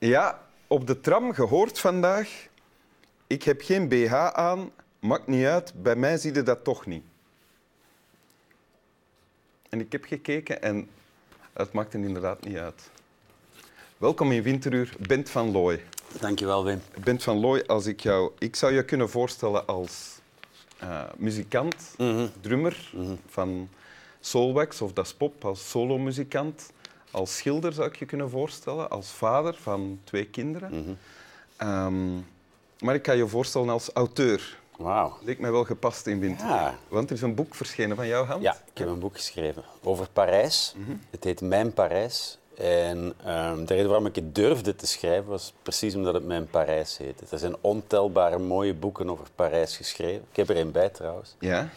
Ja, op de tram gehoord vandaag. Ik heb geen BH aan, maakt niet uit, bij mij zie je dat toch niet. En ik heb gekeken en het maakte inderdaad niet uit. Welkom in Winteruur, Bent van Looy. Dankjewel, Wim. Bent van Looy, als ik jou... Ik zou je kunnen voorstellen als eh, muzikant, drummer van Soulwax of Das Pop, als solomuzikant. Als schilder zou ik je kunnen voorstellen, als vader van twee kinderen. Ehm, maar ik kan je voorstellen als auteur. Wauw. Leek mij wel gepast in winter. Ja. Want er is een boek verschenen van jouw hand. Ja, ik heb een boek geschreven over Parijs. Het heet Mijn Parijs. En ehm, de reden waarom ik het durfde te schrijven was precies omdat het Mijn Parijs heet. Er zijn ontelbare mooie boeken over Parijs geschreven. Ik heb er een bij trouwens. Ja?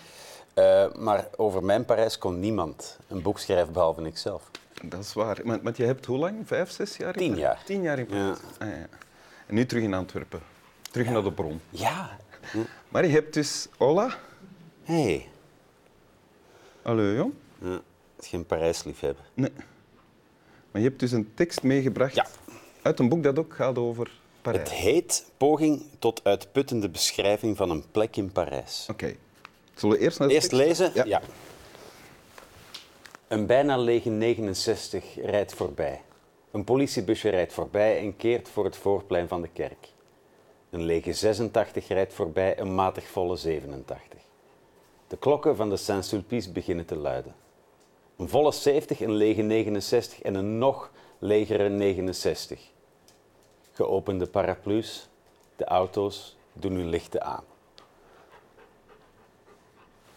Eh, maar over Mijn Parijs kon niemand een boek schrijven behalve ikzelf. Dat is waar. Want, want je hebt hoe lang? Vijf, zes jaar? Tien Parijs? jaar. Tien jaar in Parijs. Ah, ja. En nu terug in Antwerpen. Terug naar de bron. Ja. Maar je hebt dus... Hola? Hé. Hey. Hallo, jong? Ja, het is geen Parijs-liefhebber. Nee. Maar je hebt dus een tekst meegebracht Ja. uit een boek dat ook gaat over Parijs. Het heet Poging tot uitputtende beschrijving van een plek in Parijs. Oké. Zullen we eerst naar de Eerst tekst? lezen? Ja. Een bijna lege 69 rijdt voorbij. Een politiebusje rijdt voorbij en keert voor het voorplein van de kerk. Een lege 86 rijdt voorbij, een matig volle 87. De klokken van de Saint-Sulpice beginnen te luiden. Een volle 70, een lege 69 en een nog legere 69. Geopende paraplu's, de auto's doen hun lichten aan.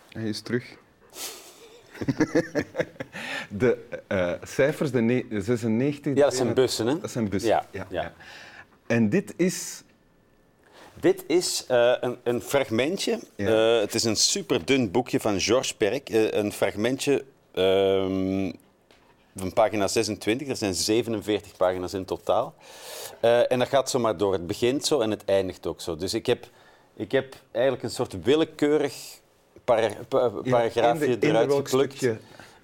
Hij is terug. de eh, cijfers, de ne- 96... Ja, dat zijn bussen, hè? Dat zijn bussen, Ja, ja. En dit is... Dit is eh, een, een fragmentje. Ja. Eh, het is een superdun boekje van Georges. Eh, een fragmentje ehm, van pagina 26. Er zijn 47 pagina's in totaal. En dat gaat zomaar door. Het begint zo en het eindigt ook zo. Dus ik heb, ik heb eigenlijk een soort willekeurig para, pa- paragraafje eruit geplukt.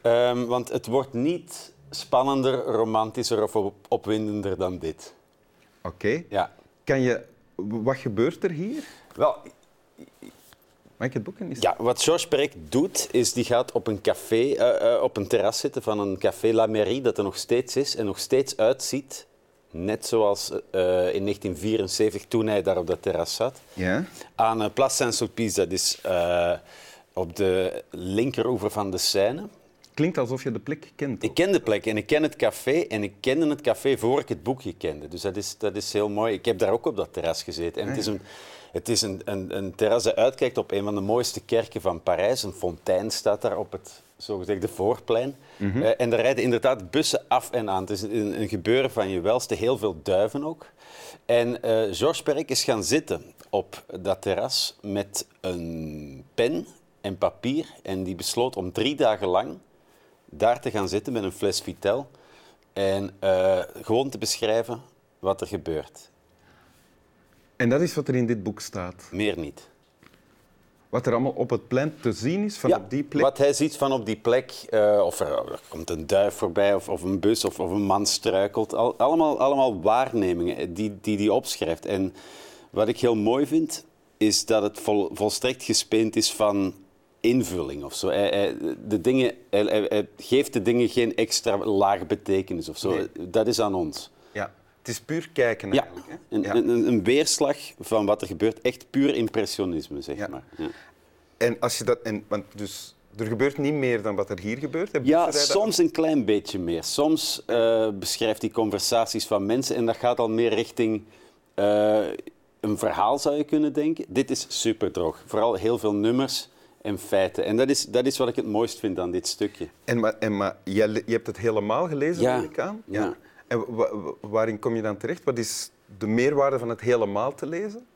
Ehm, want het wordt niet spannender, romantischer of op- opwindender dan dit. Oké. Ja. Kan je... Wat gebeurt er hier? Wel, Mag ik het boek eens? Ja, wat Georges Perec doet, is die gaat op een café, eh, eh, op een terras zitten van een café La Mairie, dat er nog steeds is en nog steeds uitziet, net zoals eh, in 1974 toen hij daar op dat terras zat, Ja? aan uh, Place Saint-Sulpice, dat is op de linkeroever van de Seine. Klinkt alsof je de plek kent. Ik ken de plek en ik ken het café en ik kende het café voor ik het boekje kende. Dus dat is, dat is heel mooi. Ik heb daar ook op dat terras gezeten. En het is, een, het is een, een, een terras dat uitkijkt op een van de mooiste kerken van Parijs. Een fontein staat daar op het zogezegde voorplein. Eh, en daar rijden inderdaad bussen af en aan. Het is een, een gebeuren van je welste, heel veel duiven ook. En eh Georges Perec is gaan zitten op dat terras met een pen en papier. En die besloot om drie dagen lang daar te gaan zitten met een fles Vitel en eh, gewoon te beschrijven wat er gebeurt. En dat is wat er in dit boek staat. Meer niet. Wat er allemaal op het plein te zien is van Ja, op die plek. Wat hij ziet van op die plek, eh, of er, er komt een duif voorbij, of, of een bus, of, of een man struikelt. Al- allemaal, allemaal waarnemingen die hij die, die opschrijft. En wat ik heel mooi vind, is dat het vol, volstrekt gespeend is van invulling of zo. Hij, hij- de dingen, hij, hij- hij geeft de dingen geen extra lage betekenis of zo. Nee. Dat is aan ons. Ja. Het is puur kijken Ja, eigenlijk. Hè? een, Ja. een, een weerslag van wat er gebeurt. Echt puur impressionisme, zeg Ja. maar. Ja. En als je dat... En, want dus, er gebeurt niet meer dan wat er hier gebeurt. Ja, soms een klein beetje meer. Soms eh, beschrijft hij conversaties van mensen en dat gaat al meer richting eh, een verhaal, zou je kunnen denken. Dit is super droog. Vooral heel veel nummers en feiten. En dat is, dat is wat ik het mooist vind aan dit stukje. En, maar, en, maar jij je hebt het helemaal gelezen, Ja. ik aan? Ja. En wa- wa- waarin kom je dan terecht? Wat is de meerwaarde van het helemaal te lezen?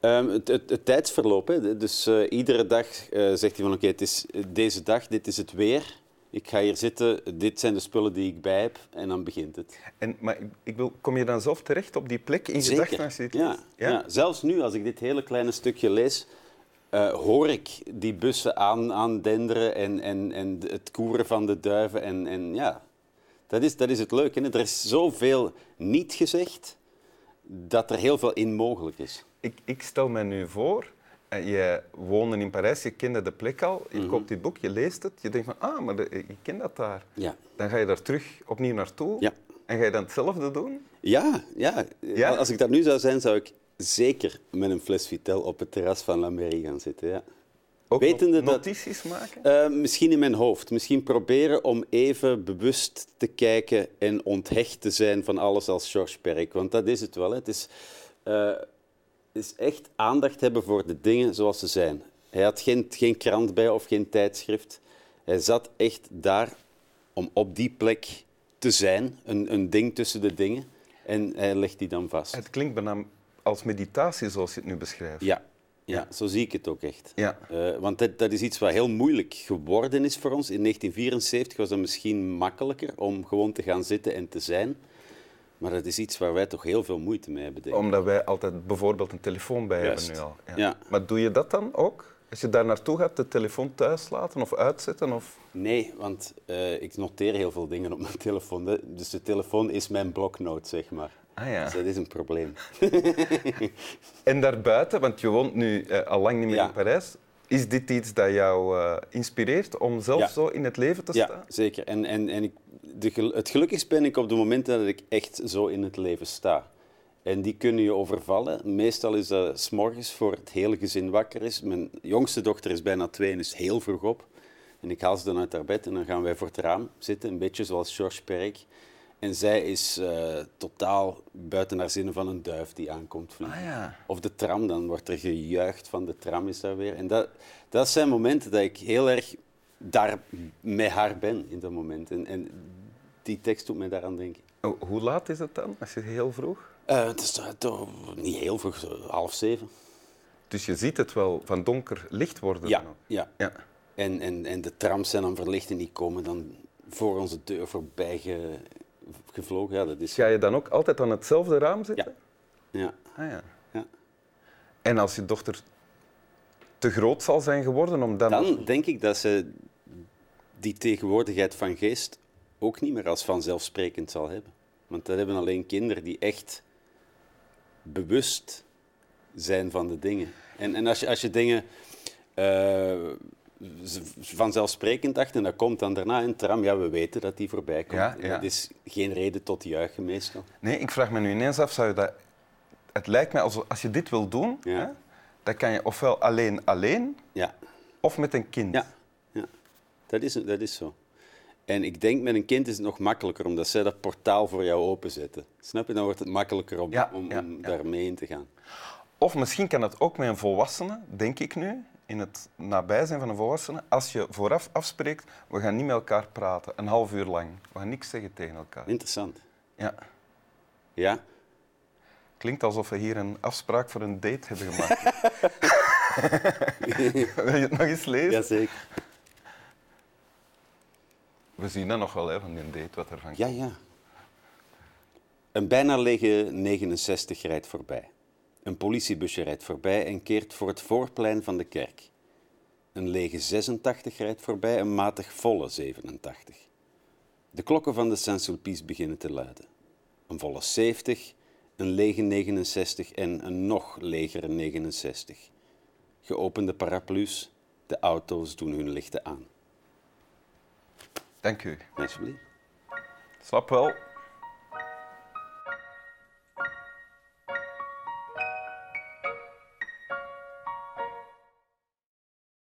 Ehm, het, het, het tijdsverloop. Hè. Dus eh, iedere dag eh, zegt hij van oké, het is deze dag, dit is het weer. Ik ga hier zitten, dit zijn de spullen die ik bij heb en dan begint het. En, maar ik, ik wil, kom je dan zelf terecht op die plek in gedachten als je dit Ja, leest? ja? zelfs nu, als ik dit hele kleine stukje lees, eh, hoor ik die bussen aan, aandenderen en, en, en het koeren van de duiven. En, en ja, dat is, dat is het leuke. Hè? Er is zoveel niet gezegd, dat er heel veel in mogelijk is. Ik, ik stel me nu voor, eh, je woonde in Parijs, je kende de plek al, je koopt dit boek, je leest het, je denkt van, ah, maar de, ik ken dat daar. Ja. Dan ga je daar terug opnieuw naartoe Ja. en ga je dan hetzelfde doen? Ja, ja. Ja? Als ik dat nu zou zijn, zou ik zeker met een fles Vitel op het terras van La Mairie gaan zitten. Ja. Ook Wetende not- dat- notities maken? Eh, misschien in mijn hoofd. Misschien proberen om even bewust te kijken en onthecht te zijn van alles als Georges Perec. Want dat is het wel. Hè. Het is, eh, is echt aandacht hebben voor de dingen zoals ze zijn. Hij had geen, geen krant bij of geen tijdschrift. Hij zat echt daar om op die plek te zijn. Een, een ding tussen de dingen. En hij legt die dan vast. Het klinkt bijna als meditatie zoals je het nu beschrijft. Ja, ja, zo zie ik het ook echt. Ja. Eh, want dat, dat is iets wat heel moeilijk geworden is voor ons. In 1974 was dat misschien makkelijker om gewoon te gaan zitten en te zijn. Maar dat is iets waar wij toch heel veel moeite mee hebben. Denk ik. Omdat wij altijd bijvoorbeeld een telefoon bij Juist. hebben nu al. Ja. Maar doe je dat dan ook? Als je daar naartoe gaat, de telefoon thuis laten of uitzetten? Of... Nee, want eh, ik noteer heel veel dingen op mijn telefoon. Dus de telefoon is mijn bloknoot, zeg maar. Ah ja. Dus dat is een probleem. En daarbuiten, want je woont nu eh, al lang niet meer Ja. in Parijs, is dit iets dat jou eh, inspireert om zelf Ja. zo in het leven te Ja, staan? zeker. En, en, en ik, de, het gelukkigst ben ik op de momenten dat ik echt zo in het leven sta. En die kunnen je overvallen. Meestal is dat s morgens voor het hele gezin wakker is. Mijn jongste dochter is bijna twee en is heel vroeg op. En ik haal ze dan uit haar bed en dan gaan wij voor het raam zitten, een beetje zoals Georges Perec. En zij is eh, totaal buiten haar zinnen van een duif die aankomt vliegen. Ah ja. Of de tram, dan wordt er gejuicht van de tram is daar weer. En dat, dat zijn momenten dat ik heel erg daar met haar ben in dat moment. En, en die tekst doet mij daaraan denken. Oh, hoe laat is het dan, als je heel vroeg? Eh, het is toch- toch niet heel vroeg, half zeven. Dus je ziet het wel van donker licht worden. Ja, dan ja. ja. En, en, en de trams zijn dan verlicht en die komen dan voor onze deur voorbij ge- gevlogen. Ja, dat is... Ga je dan ook altijd aan hetzelfde raam zitten? Ja. Ah, ja. Ja. En als je dochter te groot zal zijn geworden om dan... Dan denk ik dat ze die tegenwoordigheid van geest ook niet meer als vanzelfsprekend zal hebben. Want dat hebben alleen kinderen die echt bewust zijn van de dingen. En, en als, je, als je dingen eh, vanzelfsprekend acht en dat komt dan daarna een tram, ja, we weten dat die voorbij komt. Ja, ja. Dat is geen reden tot juichen meestal. Nee, ik vraag me nu ineens af, zou je dat... Het lijkt mij, als, als je dit wil doen, Ja. hè, dan kan je ofwel alleen alleen Ja, of met een kind. ja, ja. Dat, is, dat is zo. En ik denk met een kind is het nog makkelijker, omdat zij dat portaal voor jou openzetten. Snap je? Dan wordt het makkelijker om, Ja, om, ja, om ja. daar mee in te gaan. Of misschien kan het ook met een volwassene, denk ik nu, in het nabijzijn van een volwassene, als je vooraf afspreekt, we gaan niet met elkaar praten, een half uur lang. We gaan niks zeggen tegen elkaar. Interessant. Ja. Ja? Klinkt alsof we hier een afspraak voor een date hebben gemaakt. Wil je het nog eens lezen? Jazeker. We zien dat nog wel, hè, van die date, wat ervan Ja, ja. Een bijna lege 69 rijdt voorbij. Een politiebusje rijdt voorbij en keert voor het voorplein van de kerk. Een lege 86 rijdt voorbij, een matig volle 87. De klokken van de Saint-Sulpice beginnen te luiden. Een volle 70, een lege 69 en een nog legere 69. Geopende paraplu's, de auto's doen hun lichten aan. Dank u. Alsjeblieft. Slap wel.